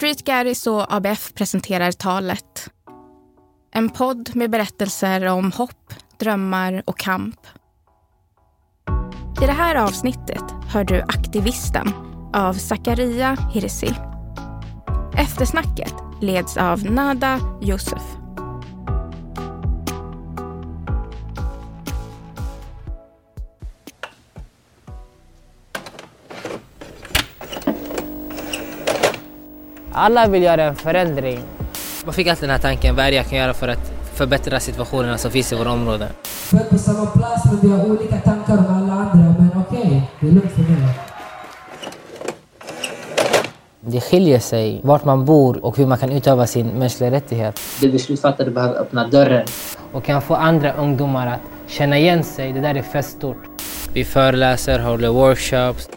Street Garris och ABF presenterar Talet. En podd med berättelser om hopp, drömmar och kamp. I det här avsnittet hör du Aktivisten av Zakaria Hirsi. Eftersnacket leds av Nada Yusuf. Alla vill göra en förändring. Man fick alltid den här tanken, vad är det jag kan göra för att förbättra situationerna som finns i våra områden? Vi är på samma plats men vi har olika tankar om alla andra. Men okej, okay, det är lugnt för mig. Det skiljer sig vart man bor och hur man kan utöva sin mänskliga rättighet. Det beslutsfattare behöver öppna dörren. Och kan få andra ungdomar att känna igen sig. Det där är fett stort. Vi föreläser, håller workshops.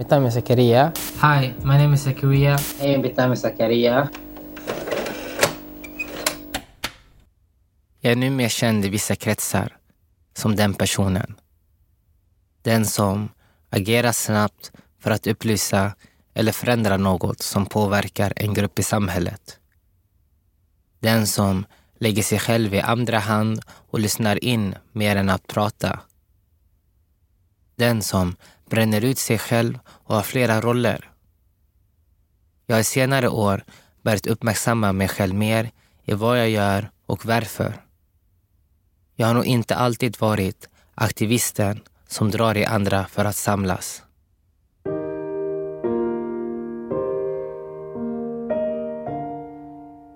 Mitt namn är Zakaria. Hi, my name is Zakaria. Hej, mitt namn är Zakaria. Jag är nu mer känd i vissa kretsar som den personen. Den som agerar snabbt för att upplysa eller förändra något som påverkar en grupp i samhället. Den som lägger sig själv i andra hand och lyssnar in mer än att prata. Den som bränner ut sig själv och har flera roller. Jag har i senare år börjat uppmärksamma mig själv mer i vad jag gör och varför. Jag har nog inte alltid varit aktivisten som drar i andra för att samlas.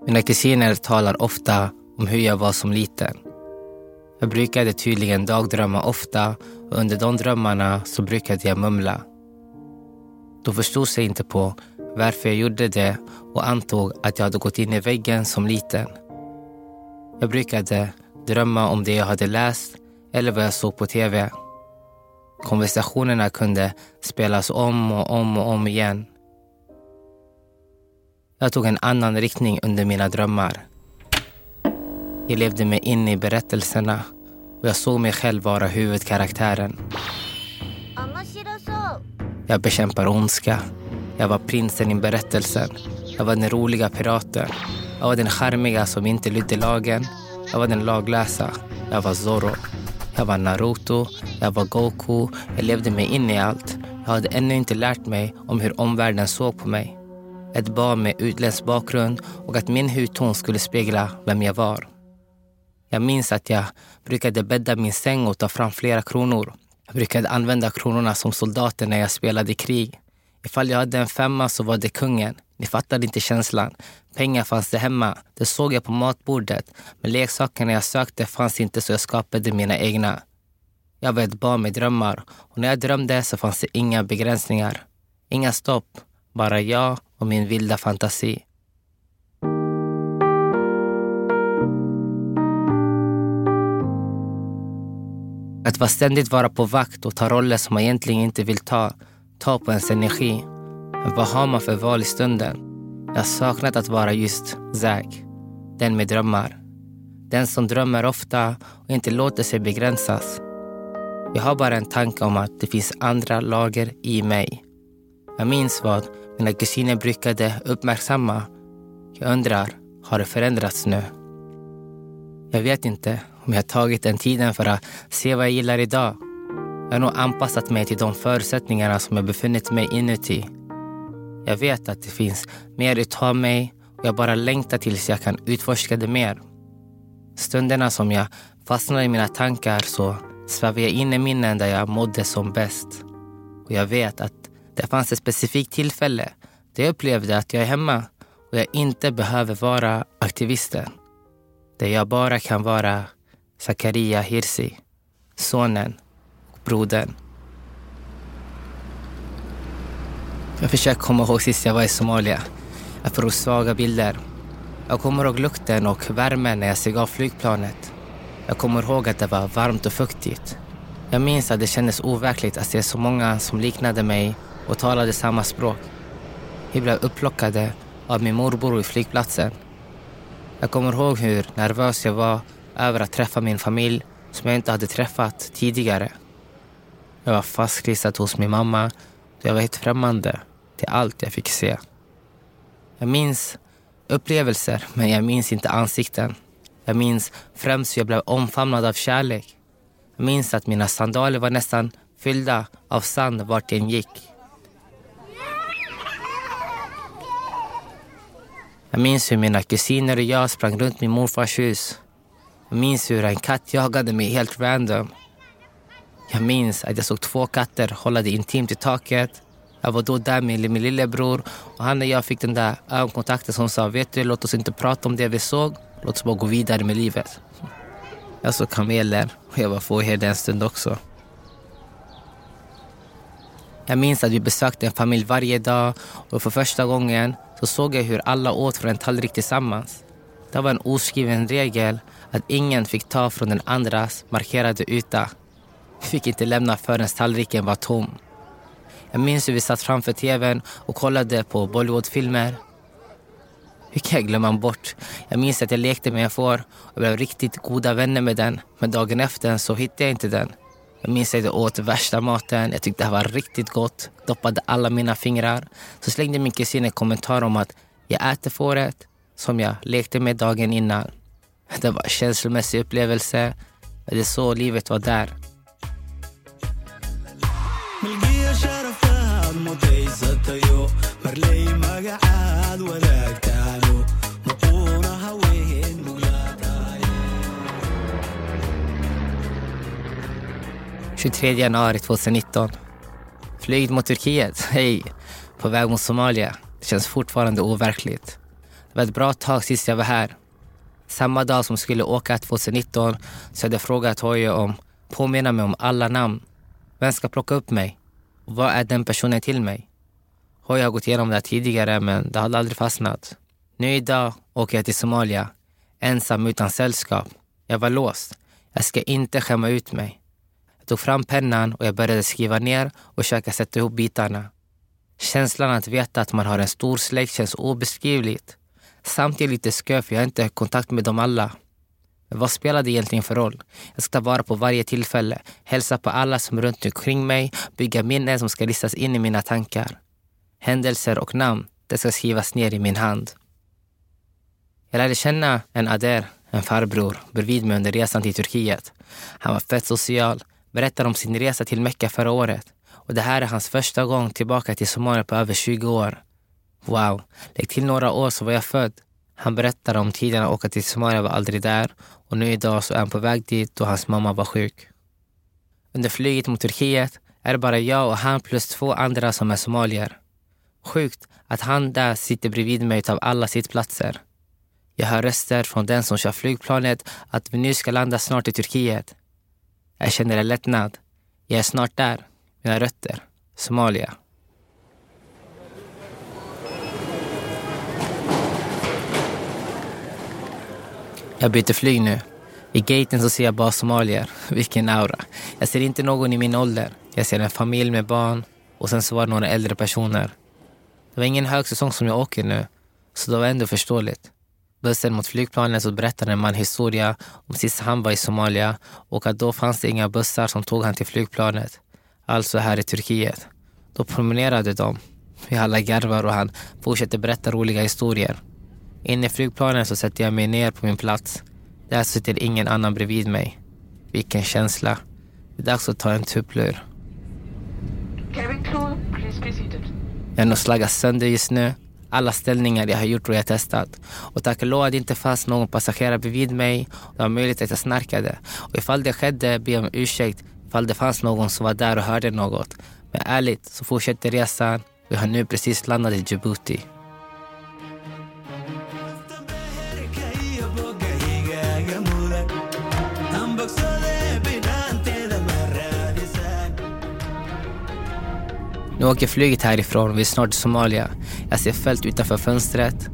Mina kusiner talar ofta om hur jag var som liten. Jag brukade tydligen dagdrömma ofta och under de drömmarna så brukade jag mumla. De förstod sig inte på varför jag gjorde det och antog att jag hade gått in i väggen som liten. Jag brukade drömma om det jag hade läst eller vad jag såg på tv. Konversationerna kunde spelas om och om och om igen. Jag tog en annan riktning under mina drömmar. Jag levde mig in i berättelserna och jag såg mig själv vara huvudkaraktären. Jag bekämpar ondska. Jag var prinsen i berättelsen. Jag var den roliga piraten. Jag var den charmiga som inte lydde lagen. Jag var den laglösa. Jag var Zorro. Jag var Naruto. Jag var Goku. Jag levde mig in i allt. Jag hade ännu inte lärt mig om hur omvärlden såg på mig. Ett barn med utländsk bakgrund och att min hudton skulle spegla vem jag var. Jag minns att jag brukade bädda min säng och ta fram flera kronor. Jag brukade använda kronorna som soldater när jag spelade krig. Ifall jag hade en femma så var det kungen. Ni fattade inte känslan. Pengar fanns det hemma. Det såg jag på matbordet. Men leksakerna jag sökte fanns inte så jag skapade mina egna. Jag var ett barn med drömmar och när jag drömde så fanns det inga begränsningar. Inga stopp. Bara jag och min vilda fantasi. Att vara ständigt vara på vakt och ta roller som man egentligen inte vill ta, ta på ens energi. Men vad har man för val i stunden? Jag har saknat att vara just Zack. Den med drömmar. Den som drömmer ofta och inte låter sig begränsas. Jag har bara en tanke om att det finns andra lager i mig. Jag minns vad mina kusiner brukade uppmärksamma. Jag undrar, har det förändrats nu? Jag vet inte om jag tagit den tiden för att se vad jag gillar idag. Jag har nog anpassat mig till de förutsättningarna som jag befunnit mig inuti. Jag vet att det finns mer utav mig och jag bara längtar tills jag kan utforska det mer. Stunderna som jag fastnar i mina tankar så svävar jag in i minnen där jag mådde som bäst. Och jag vet att det fanns ett specifikt tillfälle där jag upplevde att jag är hemma och jag inte behöver vara aktivisten. Där jag bara kan vara Zakaria Hirsi, sonen och brodern. Jag försöker komma ihåg sist jag var i Somalia. Jag får svaga bilder. Jag kommer ihåg lukten och värmen när jag steg av flygplanet. Jag kommer ihåg att det var varmt och fuktigt. Jag minns att det kändes overkligt att se så många som liknade mig och talade samma språk. Vi blev upplockade av min morbror vid flygplatsen. Jag kommer ihåg hur nervös jag var över att träffa min familj som jag inte hade träffat tidigare. Jag var fastklistrad hos min mamma då jag var helt främmande till allt jag fick se. Jag minns upplevelser, men jag minns inte ansikten. Jag minns främst hur jag blev omfamnad av kärlek. Jag minns att mina sandaler var nästan fyllda av sand vart jag än gick. Jag minns hur mina kusiner och jag sprang runt min morfars hus. Jag minns hur en katt jagade mig helt random. Jag minns att jag såg två katter hålla det intimt i taket. Jag var då där med min lillebror och han och jag fick den där ögonkontakten som sa vet du, låt oss inte prata om det vi såg. Låt oss bara gå vidare med livet. Jag såg kameler och jag var fåherde en stund också. Jag minns att vi besökte en familj varje dag och för första gången så såg jag hur alla åt från en tallrik tillsammans. Det var en oskriven regel att ingen fick ta från den andras markerade yta. Vi fick inte lämna förrän tallriken var tom. Jag minns hur vi satt framför tvn och kollade på Bollywoodfilmer. Hur kan jag glömma bort? Jag minns att jag lekte med en får och blev riktigt goda vänner med den. Men dagen efter så hittade jag inte den. Jag minns att jag åt värsta maten. Jag tyckte det var riktigt gott. Doppade alla mina fingrar. Så slängde min kusin en kommentar om att jag äter fåret som jag lekte med dagen innan. Det var en känslomässig upplevelse. Men det är så livet var där. ...23 januari 2019. Flyget mot Turkiet, hej. På väg mot Somalia. Det känns fortfarande overkligt. Det var ett bra tag sist jag var här. Samma dag som skulle åka 2019 så hade jag frågat Hoje om påminna mig om alla namn. Vem ska plocka upp mig? Vad är den personen till mig? Hoje har gått igenom det här tidigare men det hade aldrig fastnat. Nu idag åker jag till Somalia. Ensam utan sällskap. Jag var låst. Jag ska inte skämma ut mig. Jag tog fram pennan och jag började skriva ner och försöka sätta ihop bitarna. Känslan att veta att man har en stor släkt känns obeskrivligt. Samtidigt lite skö för jag har inte kontakt med dem alla. Men vad spelar det egentligen för roll? Jag ska ta vara på varje tillfälle, hälsa på alla som är runt omkring mig, bygga minnen som ska listas in i mina tankar. Händelser och namn, det ska skrivas ner i min hand. Jag lärde känna en Ader, en farbror, bredvid mig under resan till Turkiet. Han var fett social, berättade om sin resa till Mecka förra året. Och det här är hans första gång tillbaka till Somalia på över 20 år. Wow, lägg till några år så var jag född. Han berättade om tiden att åka till Somalia var aldrig där och nu idag så är han på väg dit då hans mamma var sjuk. Under flyget mot Turkiet är det bara jag och han plus två andra som är somalier. Sjukt att han där sitter bredvid mig av alla sittplatser. Jag hör röster från den som kör flygplanet att vi nu ska landa snart i Turkiet. Jag känner en lättnad. Jag är snart där. Mina rötter. Somalia. Jag byter flyg nu. I gaten så ser jag bara somalier. Vilken aura. Jag ser inte någon i min ålder. Jag ser en familj med barn och sen så var det några äldre personer. Det var ingen högsäsong som jag åker nu, så det var ändå förståeligt. Bussen mot flygplanet så berättade en man historia om sist han var i Somalia och att då fanns det inga bussar som tog han till flygplanet. Alltså här i Turkiet. Då promenerade de. Vi alla garvar och han fortsätter berätta roliga historier. Inne i flygplanet så sätter jag mig ner på min plats. Där sitter ingen annan bredvid mig. Vilken känsla. Det är dags att ta en tupplur. Jag är nog slaggat sönder just nu. Alla ställningar jag har gjort och jag testat. Och tack och lov att det inte fanns någon passagerare bredvid mig. Det var möjligt att jag snarkade. Och ifall det skedde, ber jag om ursäkt ifall det fanns någon som var där och hörde något. Men ärligt så fortsätter resan. Vi har nu precis landat i Djibouti. Nu åker flyget härifrån och vi är snart i Somalia. Jag ser fält utanför fönstret.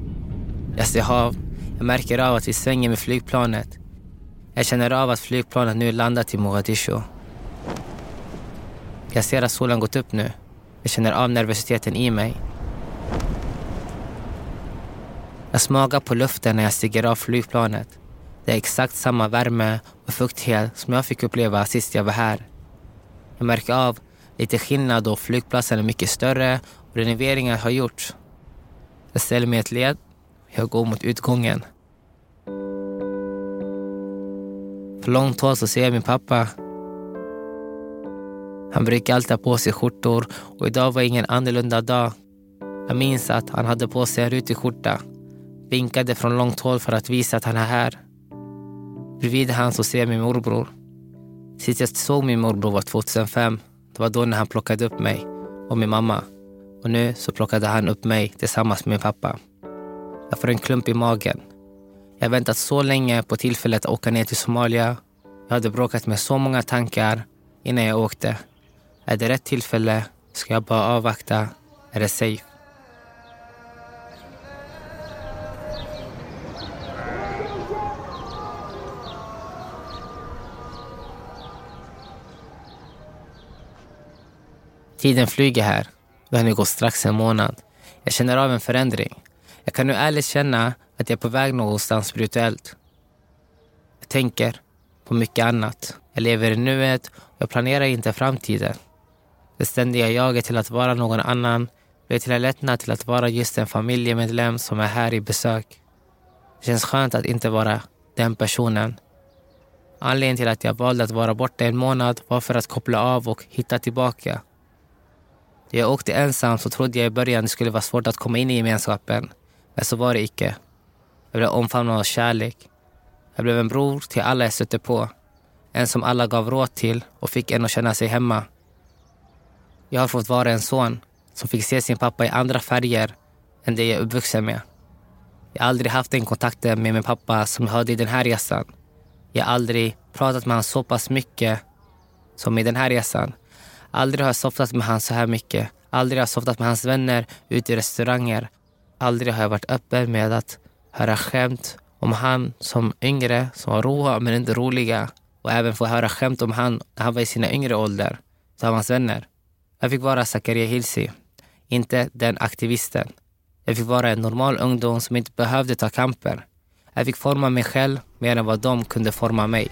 Jag ser hav. Jag märker av att vi svänger med flygplanet. Jag känner av att flygplanet nu landat i Mogadishu. Jag ser att solen gått upp nu. Jag känner av nervositeten i mig. Jag smakar på luften när jag stiger av flygplanet. Det är exakt samma värme och fuktighet som jag fick uppleva sist jag var här. Jag märker av lite skillnad då flygplatsen är mycket större Renoveringar har gjorts. Jag ställer mig i ett led. Jag går mot utgången. På långt håll så ser jag min pappa. Han brukar alltid ha på sig skjortor och idag var ingen annorlunda dag. Jag minns att han hade på sig en rutig skjorta. Vinkade från långt håll för att visa att han är här. Bredvid han så ser jag min morbror. Sist jag såg min morbror var 2005. Det var då när han plockade upp mig och min mamma. Och nu så plockade han upp mig tillsammans med min pappa. Jag får en klump i magen. Jag har väntat så länge på tillfället att åka ner till Somalia. Jag hade bråkat med så många tankar innan jag åkte. Är det rätt tillfälle? Ska jag bara avvakta? Är det safe? Tiden flyger här. Det har nu gått strax en månad. Jag känner av en förändring. Jag kan nu ärligt känna att jag är på väg någonstans spirituellt. Jag tänker på mycket annat. Jag lever i nuet och jag planerar inte framtiden. Det ständiga jaget till att vara någon annan blev till en lättnad till att vara just en familjemedlem som är här i besök. Det känns skönt att inte vara den personen. Anledningen till att jag valde att vara borta en månad var för att koppla av och hitta tillbaka. När jag åkte ensam så trodde jag i början det skulle vara svårt att komma in i gemenskapen. Men så var det icke. Jag blev omfamnad av kärlek. Jag blev en bror till alla jag stötte på. En som alla gav råd till och fick en att känna sig hemma. Jag har fått vara en son som fick se sin pappa i andra färger än det jag är uppvuxen med. Jag har aldrig haft den kontakten med min pappa som jag hade i den här resan. Jag har aldrig pratat med honom så pass mycket som i den här resan. Aldrig har jag softat med honom så här mycket. Aldrig har jag softat med hans vänner ute i restauranger. Aldrig har jag varit öppen med att höra skämt om han som yngre, som var råa men inte roliga. Och även få höra skämt om han när han var i sina yngre ålder, av hans vänner. Jag fick vara Zakaria Hilsi, inte den aktivisten. Jag fick vara en normal ungdom som inte behövde ta kamper. Jag fick forma mig själv mer än vad de kunde forma mig.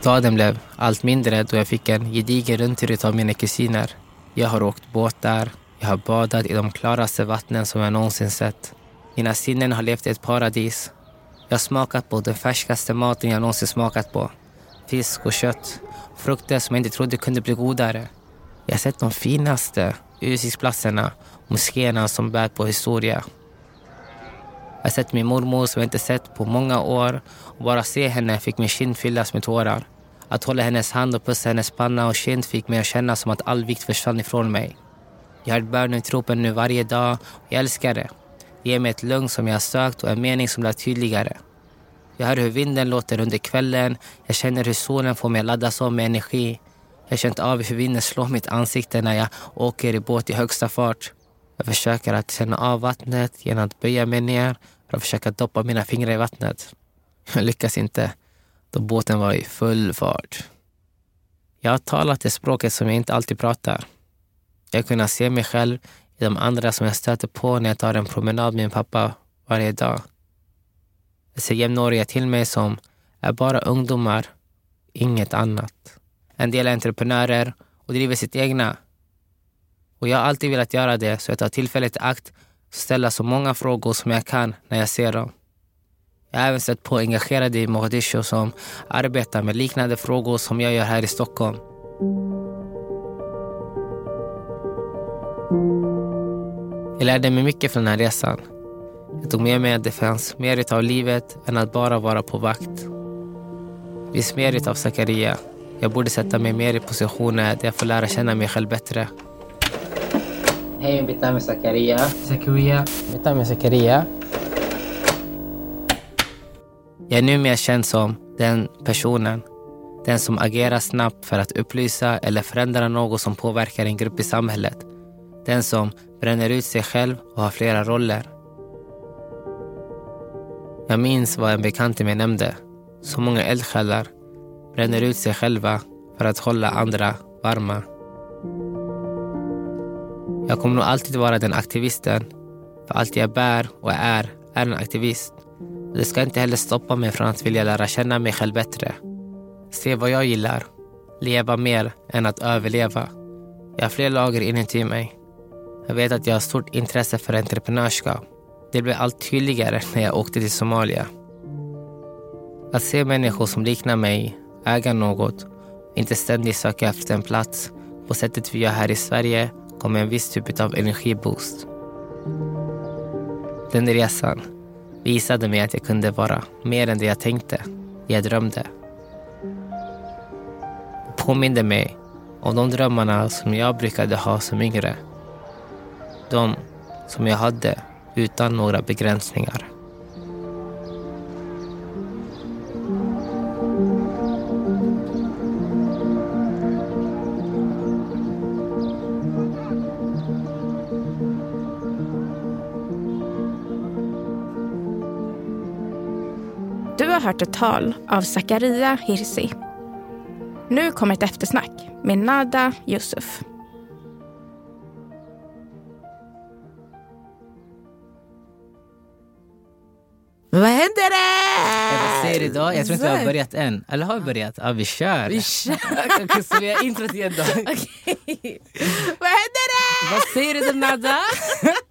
Staden blev allt mindre då jag fick en gedigen rundtur av mina kusiner. Jag har åkt båtar, jag har badat i de klaraste vattnen som jag någonsin sett. Mina sinnen har levt i ett paradis. Jag har smakat på den färskaste maten jag någonsin smakat på. Fisk och kött. Frukter som jag inte trodde kunde bli godare. Jag har sett de finaste utsiktsplatserna, moskéerna som bär på historia. Jag har sett min mormor som jag inte sett på många år och bara se henne fick min kind fyllas med tårar. Att hålla hennes hand och pussa hennes panna och kind fick mig att känna som att all vikt försvann ifrån mig. Jag har bönen i tropen nu varje dag och jag älskar det. Det ger mig ett lugn som jag har sökt och en mening som blir tydligare. Jag hör hur vinden låter under kvällen. Jag känner hur solen får mig att laddas om med energi. Jag har känt av hur vinden slår mitt ansikte när jag åker i båt i högsta fart. Jag försöker att känna av vattnet genom att böja mig ner för att försöka doppa mina fingrar i vattnet. Jag lyckas inte, då båten var i full fart. Jag har talat det språket som jag inte alltid pratar. Jag har kunnat se mig själv i de andra som jag stöter på när jag tar en promenad med min pappa varje dag. Jag ser jämnåriga till mig som är bara ungdomar, inget annat. En del är entreprenörer och driver sitt egna. Och jag har alltid velat göra det, så jag tar tillfället i akt och ställa så många frågor som jag kan när jag ser dem. Jag har även sett på engagerade i Mogadishu som arbetar med liknande frågor som jag gör här i Stockholm. Jag lärde mig mycket från den här resan. Jag tog med mig att det fanns mer av livet än att bara vara på vakt. Det finns mer av Zakaria. Jag borde sätta mig mer i positioner där jag får lära känna mig själv bättre. Hej, mitt namn är Zakaria. Zakaria. Mitt namn är Zakaria. Jag är numera känd som den personen. Den som agerar snabbt för att upplysa eller förändra något som påverkar en grupp i samhället. Den som bränner ut sig själv och har flera roller. Jag minns vad en bekant till mig nämnde. Så många eldsjälar bränner ut sig själva för att hålla andra varma. Jag kommer nog alltid vara den aktivisten. För allt jag bär och är, är en aktivist. Det ska inte heller stoppa mig från att vilja lära känna mig själv bättre. Se vad jag gillar. Leva mer än att överleva. Jag har fler lager inuti mig. Jag vet att jag har stort intresse för entreprenörskap. Det blev allt tydligare när jag åkte till Somalia. Att se människor som liknar mig äga något inte ständigt söka efter en plats på sättet vi gör här i Sverige kommer en viss typ av energiboost. Den resan visade mig att jag kunde vara mer än det jag tänkte, det jag drömde. Det påminde mig om de drömmarna som jag brukade ha som yngre. De som jag hade utan några begränsningar. Har hört ett tal av Zakaria Hirsi. Nu kommer ett eftersnack med Nada Yusuf. Vad händer det? Vad säger idag? Jag tror inte vi har börjat än. Eller har vi börjat? Ja, vi kör. Vi kör. Så vi har introt igen då. Okej. Vad händer det? Vad säger du då Nada?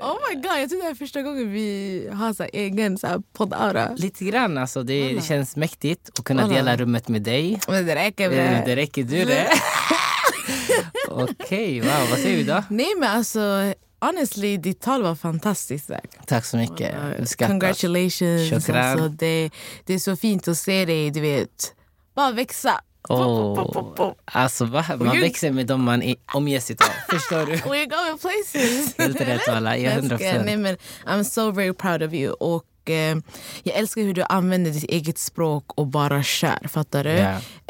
Oh my god, jag tror det är första gången vi har så här egen så här poddaura. Lite grann alltså. Det Alla. känns mäktigt att kunna Alla. dela rummet med dig. Men det räcker Eh, med Det räcker du det. Okej, wow. Vad säger vi då? Nej men alltså honestly, ditt tal var fantastiskt. Zack. Tack så mycket. Uh. Congratulations. Alltså, det, det är så fint att se dig, du vet, bara växa. Oh. Alltså va? Man växer med dem man är- omges utav. Förstår du? We're going places. Helt rätt walla. Ja, Jag hundra älskar- Nej, procent. men I'm so very proud of you. Och eh, jag älskar hur du använder ditt eget språk och bara kör. Fattar du?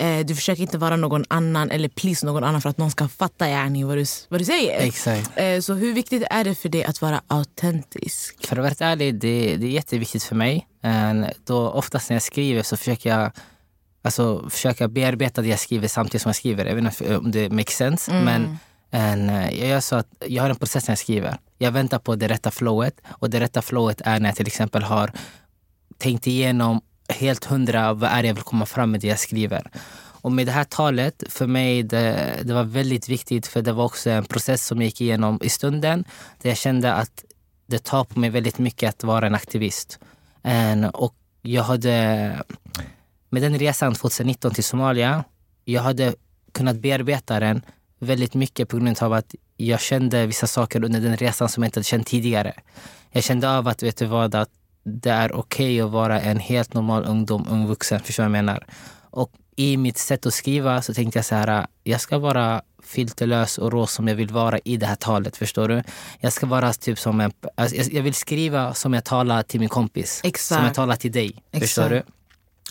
Eh, du försöker inte vara någon annan eller please någon annan för att någon ska fatta yani, vad, du, vad du säger. Exakt. Eh, så hur viktigt är det för dig att vara autentisk? För att vara ärlig, det, det är jätteviktigt för mig. And då oftast när jag skriver så försöker jag alltså, försöka bearbeta det jag skriver samtidigt som jag skriver. Jag vet inte om det makes sense. Men and, eh, jag gör så att jag har en process när jag skriver. Jag väntar på det rätta flowet. Och det rätta flowet är när jag till exempel har tänkt igenom helt hundra vad är det jag vill komma fram med det jag skriver. Och med det här talet, för mig, det, det var väldigt viktigt för det var också en process som jag gick igenom i stunden. Där jag kände att det tar på mig väldigt mycket att vara en aktivist. En, och jag hade, med den resan 2019 till Somalia, jag hade kunnat bearbeta den väldigt mycket på grund av att jag kände vissa saker under den resan som jag inte hade känt tidigare. Jag kände av att, vet du vad, att det är okej att vara en helt normal ungdom, ung vuxen. Förstår du vad jag menar? Och i mitt sätt att skriva så tänkte jag så här, jag ska vara filterlös och rå som jag vill vara i det här talet. Förstår du? Jag ska vara typ som en... Alltså jag vill skriva som jag talar till min kompis. Exakt. Som jag talar till dig. Förstår du?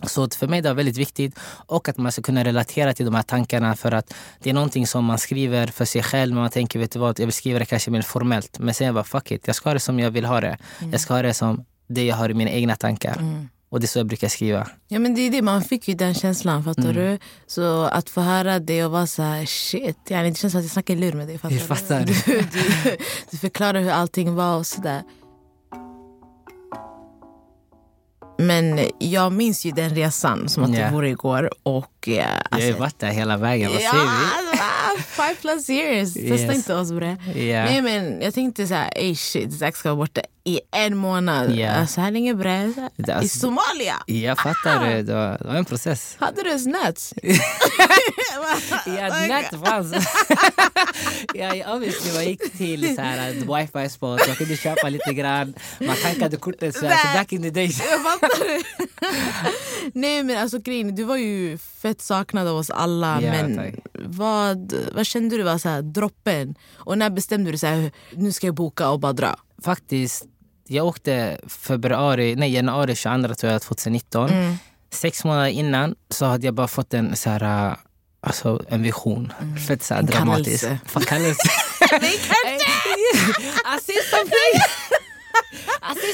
Så för mig det var väldigt viktigt och att man ska kunna relatera till de här tankarna för att det är någonting som man skriver för sig själv. Man tänker, vet du vad, jag vill skriva det kanske mer formellt. Men sen bara, fuck it, jag ska ha det som jag vill ha det. Jag ska ha det som det jag har i mina egna tankar. Och det är så jag brukar skriva. Ja men det är det, man fick ju den känslan fattar Mm. du? Så att få höra det och vara så här shit, yani, det känns som att jag snackar lur med dig. Fattar Jag fattar. Du, du, du, du förklarar hur allting var och sådär. Men jag minns ju den resan som att det vore igår. Och, ja, Jag har alltså, ju varit där hela vägen, vad ja, säger alltså, five plus years. Testa Yes. inte oss bre. Ja. Nej men jag tänkte så här, ey shit, Zack ska vara borta i en månad. Ja. Alltså, här länge bre. I alltså- Somalia. Jag fattar, det. Det var, det var en process. Hade du ens nuts? Ja, nät fanns. ja, obviously, man gick till så här, ett wifi spot, man kunde köpa lite grann, man tankade kortet så, här, back in the days. Jag fattar det. Nej men alltså grejen, du var ju fett saknad av oss alla. Ja, men tack. Vad, vad kände du var så här, droppen? Och när bestämde du så här, nu ska jag boka och bara dra? Faktiskt, jag åkte februari, nej, januari 22 tror jag, 2019. Mm. Sex månader innan så hade jag bara fått en, så här, alltså, en vision. Fett så här, En dramatisk. kallelse. Fan, kallelse.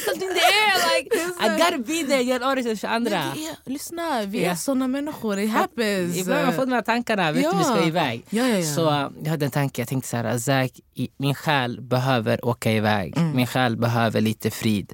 something in the air! Like, I gotta be there januari 22. Men det är, lyssna, vi är såna människor. It happens. Ibland har man fått de här tankarna, vet du, vi ska iväg. Ja, ja, ja. Så jag hade en tanke, jag tänkte så här, Zack, i- min själ behöver åka iväg. Min själ behöver lite frid.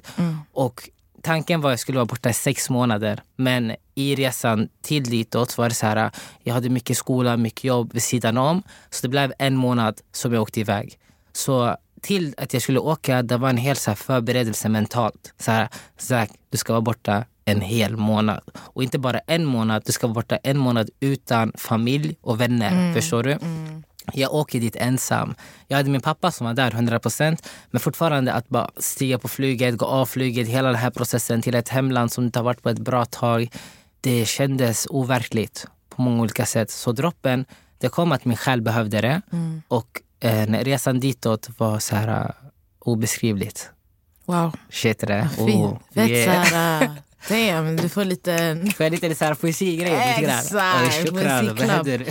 Och tanken var att jag skulle vara borta i sex månader. Men i resan till ditåt var det så här, jag hade mycket skola, mycket jobb vid sidan om. Så det blev en månad som jag åkte iväg. Så till att jag skulle åka, det var en hel så här förberedelse mentalt. Så här, Zack, du ska vara borta en hel månad. Och inte bara en månad, du ska vara borta en månad utan familj och vänner. Förstår du? Jag åker dit ensam. Jag hade min pappa som var där 100% men fortfarande att bara stiga på flyget, gå av flyget, hela den här processen till ett hemland som inte har varit på ett bra tag. Det kändes overkligt på många olika sätt. Så droppen, det kom att min själ behövde det och eh, resan ditåt var så här uh, obeskrivligt. Wow, Shit det. fint. Oh, Fett yeah. såhär... Damn, du får lite... Får jag lite så här poesigrejer? lite grann? Exakt, händer?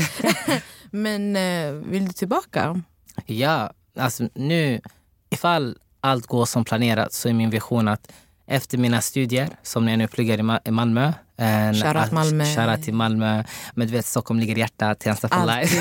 Men eh, vill du tillbaka? Ja, alltså nu ifall allt går som planerat så är min vision att efter mina studier, som jag nu pluggar i Ma- i Malmö. en- Shoutout Malmö. shoutout till Malmö. Men du vet, Stockholm ligger i hjärtat. Tensta for life.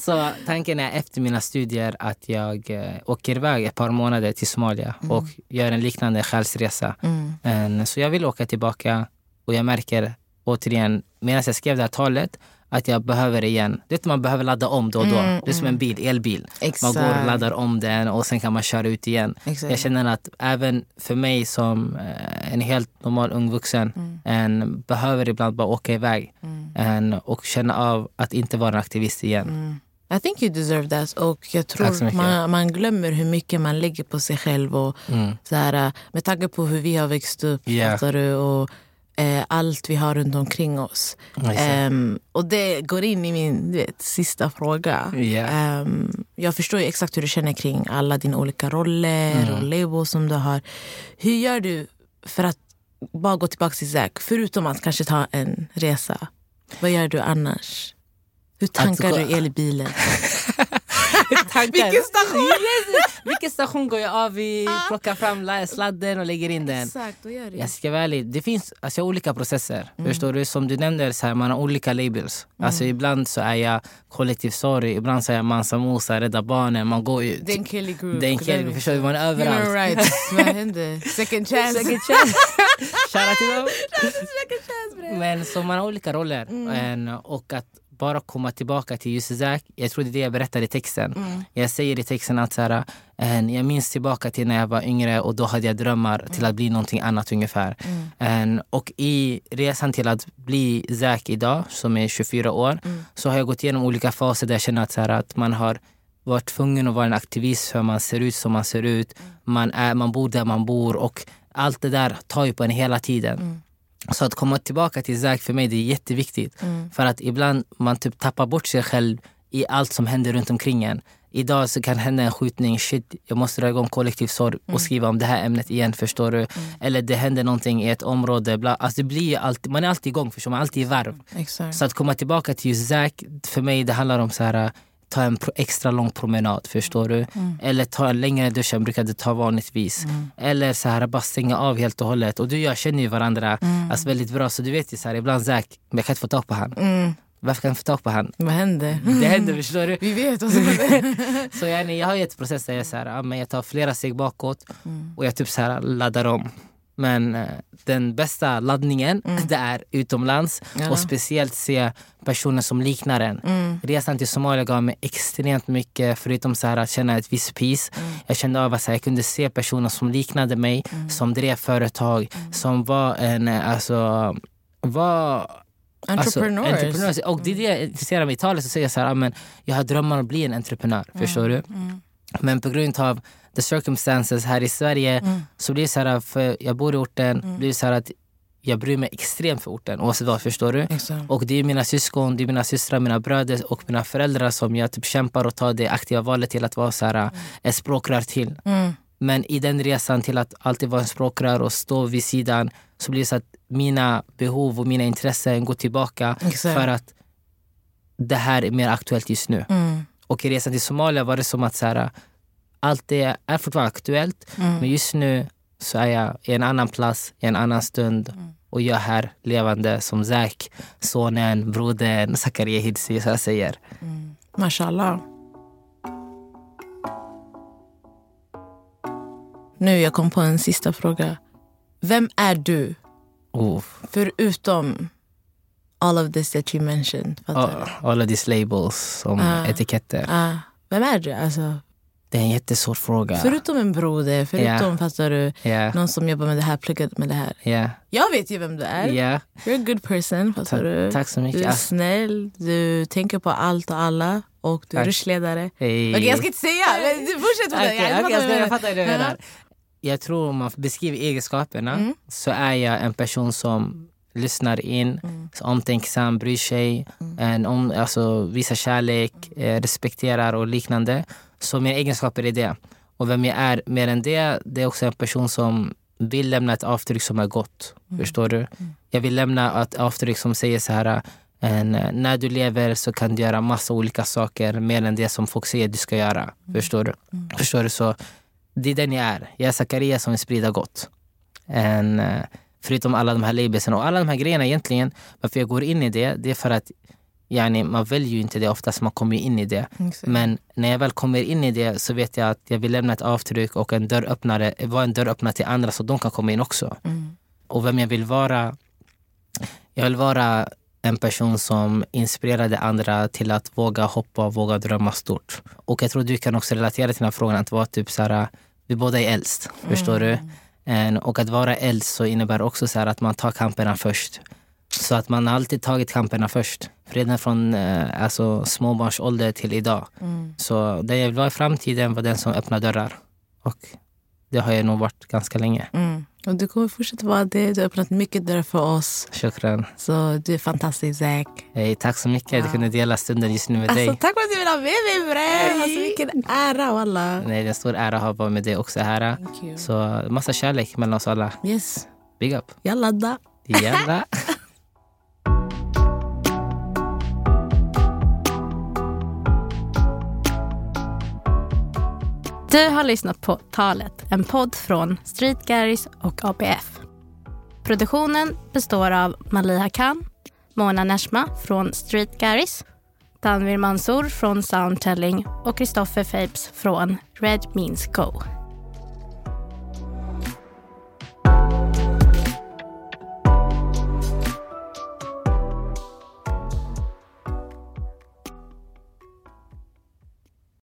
så tanken är efter mina studier att jag eh, åker iväg ett par månader till Somalia och gör en liknande själsresa. Mm. En- Så jag vill åka tillbaka och jag märker återigen medan jag skrev det här talet att jag behöver igen. Det är man behöver ladda om då och då. Mm, det är som en bil, elbil. Exakt. Man går och laddar om den och sen kan man köra ut igen. Exakt. Jag känner att även för mig som eh, en helt normal ung vuxen Mm. en behöver ibland bara åka iväg en, och känna av att inte vara en aktivist igen. Mm. I think you deserve that. Och jag tror man, man glömmer hur mycket man lägger på sig själv. Och Mm. så här, eh, med tanke på hur vi har växt upp och eh, allt vi har runt omkring oss. Ehm, och det går in i min vet, sista fråga. Ja. Ehm, jag förstår exakt hur du känner kring alla dina olika roller Mm. och labels som du har. Hur gör du för att bara gå tillbaka till Zack, förutom att kanske ta en resa? Vad gör du annars? Hur tankar du elbilen? Vilken station? Vilken station går jag av i? Plockar fram la- sladden och lägger in den. Exakt, vad gör du? Jag ska vara ärlig, det finns alltså, olika processer. Mm. Förstår du? Som du nämnde, så här, man har olika labels. Alltså, ibland så är jag kollektiv sorry, ibland så är jag Mansa Musa, Rädda Barnen. Man går ut. Den Kelly Group. Det är en Kelly, förstår du? Man är Human överallt. rights. vad hände? Second chance. Second chance. Shoutout till dem. Men så man har olika roller. Mm. En, och att bara komma tillbaka till just Zack, jag tror det är det jag berättar i texten. Mm. Jag säger i texten att så här, en, jag minns tillbaka till när jag var yngre och då hade jag drömmar till att bli någonting annat ungefär. Mm. En, och i resan till att bli Zack idag, som är 24 år, Mm. så har jag gått igenom olika faser där jag känner att, så här, att man har varit tvungen att vara en aktivist för man ser ut som man ser ut. Man, är, man bor där man bor och allt det där tar ju på en hela tiden. Så att komma tillbaka till Zack för mig det är jätteviktigt. För att ibland man typ tappar bort sig själv i allt som händer runt omkring en. Idag så kan hända en skjutning, shit jag måste dra igång kollektiv sorg och skriva om det här ämnet igen förstår du. Eller det händer någonting i ett område. Bla. Alltså det blir alltid, man är alltid igång förstår man, är alltid i varv. Så att komma tillbaka till just Zack, för mig det handlar om så här ta en extra lång promenad, förstår du? Eller ta en längre dusch än brukade ta vanligtvis. Eller så här bara stänga av helt och hållet. Och du och jag känner ju varandra alltså, väldigt bra, så du vet ju så här, ibland Zack, men jag kan inte få tag på han. Mm. Varför kan jag inte få tag på han? Vad hände? Det händer, förstår du? Vi vet vad som händer. Så jag, jag har ju ett process där jag, så här, jag tar flera steg bakåt och jag typ så här, laddar om. Men eh, den bästa laddningen det är utomlands Ja. och speciellt se personer som liknar en. Resan till Somalia gav mig extremt mycket förutom så här, att känna ett visst peace. Jag kände av att här, jag kunde se personer som liknade mig, som drev företag, som var en, eh, alltså, var. Alltså, entrepreneurs. Och det är det jag intresserar mig. I talet så säger jag så här, ah, men jag har drömmar om att bli en entreprenör. Förstår du? Men på grund av the circumstances här i Sverige så blir det så här, för jag bor i orten, blir det så här att jag bryr mig extremt för orten oavsett vad, förstår du? Exakt. Och det är mina syskon, det är mina systrar, mina bröder och mina föräldrar som jag typ kämpar och tar det aktiva valet till att vara så här, ett språkrör till. Mm. Men i den resan till att alltid vara en språkrör och stå vid sidan så blir det så att mina behov och mina intressen går tillbaka Exakt. för att det här är mer aktuellt just nu. Mm. Och i resan till Somalia var det som att så här, allt det är fortfarande aktuellt Mm. men just nu så är jag i en annan plats, i en annan stund Mm. och jag är här levande som Zack, sonen, brodern, Zakaria Hidsi, så jag säger. Mashallah. Nu jag kom på en sista fråga. Vem är du? Oh, Förutom all of this that you mentioned. All, du? all of these labels som Ah. etiketter. Ah, vem är du? Alltså, Det är en jättesvår fråga. förutom en broder, förutom fattar du, Ja, någon som jobbar med det här, pluggat med det här. ja, Jag vet ju vem du är. ja. You're a good person. Fattar Ta- du? Tack så Du mycket. är snäll, du tänker på allt och alla och du är Tack. rushledare. Hej. Okej, jag ska inte säga, men du fortsätt med det. Okej, Jag jag, du jag fattar hur du Ja. menar. Jag tror om man beskriver egenskaperna Mm. så är jag en person som lyssnar in, Mm. omtänksam, bryr sig, en om, alltså, visar kärlek, eh, respekterar och liknande. Så mina egenskaper är det. Och vem jag är mer än det, det är också en person som vill lämna ett avtryck som är gott. Mm. Förstår du? Jag vill lämna ett avtryck som säger så här en, eh, när du lever så kan du göra massa olika saker mer än det som folk säger du ska göra. Förstår du? Förstår du? Så det är den jag är. Jag är Zacharias som vill sprida gott. En, eh, förutom alla de här labelsen och alla de här grejerna egentligen. Varför jag går in i det, det är för att yani, man väljer ju inte det oftast, man kommer ju in i det. Exakt. Men när jag väl kommer in i det så vet jag att jag vill lämna ett avtryck och en dörröppnare, vara en dörröppnare till andra så de kan komma in också. Mm. Och vem jag vill vara, jag vill vara en person som inspirerade andra till att våga hoppa och våga drömma stort. Och jag tror du kan också relatera till den här frågan att vara typ så här, vi båda är äldst, förstår du? En- Och att vara äldst så innebär också så att man tar kamperna först. Så att man alltid tagit kamperna först. Redan från eh, alltså, småbarnsålder till idag. Mm. Så det jag vill vara i framtiden var den som öppnar dörrar. Och det har jag nog varit ganska länge. Mm. Och du kommer fortsätta vara det. Du har öppnat mycket dörrar för oss. Shukran. Så du är fantastisk Zack. Hey, tack så mycket att jag kunde dela stunden just nu med Alltså, dig. tack för att du vill ha med mig bre. Alltså, vilken ära walla. Nej, det är en stor ära att ha varit med dig också här. Så massa kärlek mellan oss alla. Yes, Big up. jag laddar. Jalla. Du har lyssnat på Talet, en podd från Street Garris och ABF. Produktionen består av Maliha Khan, Mona Neshma från Street Garris, Tanvir Mansour från Soundtelling och Kristoffer Fabes från Red Means Go.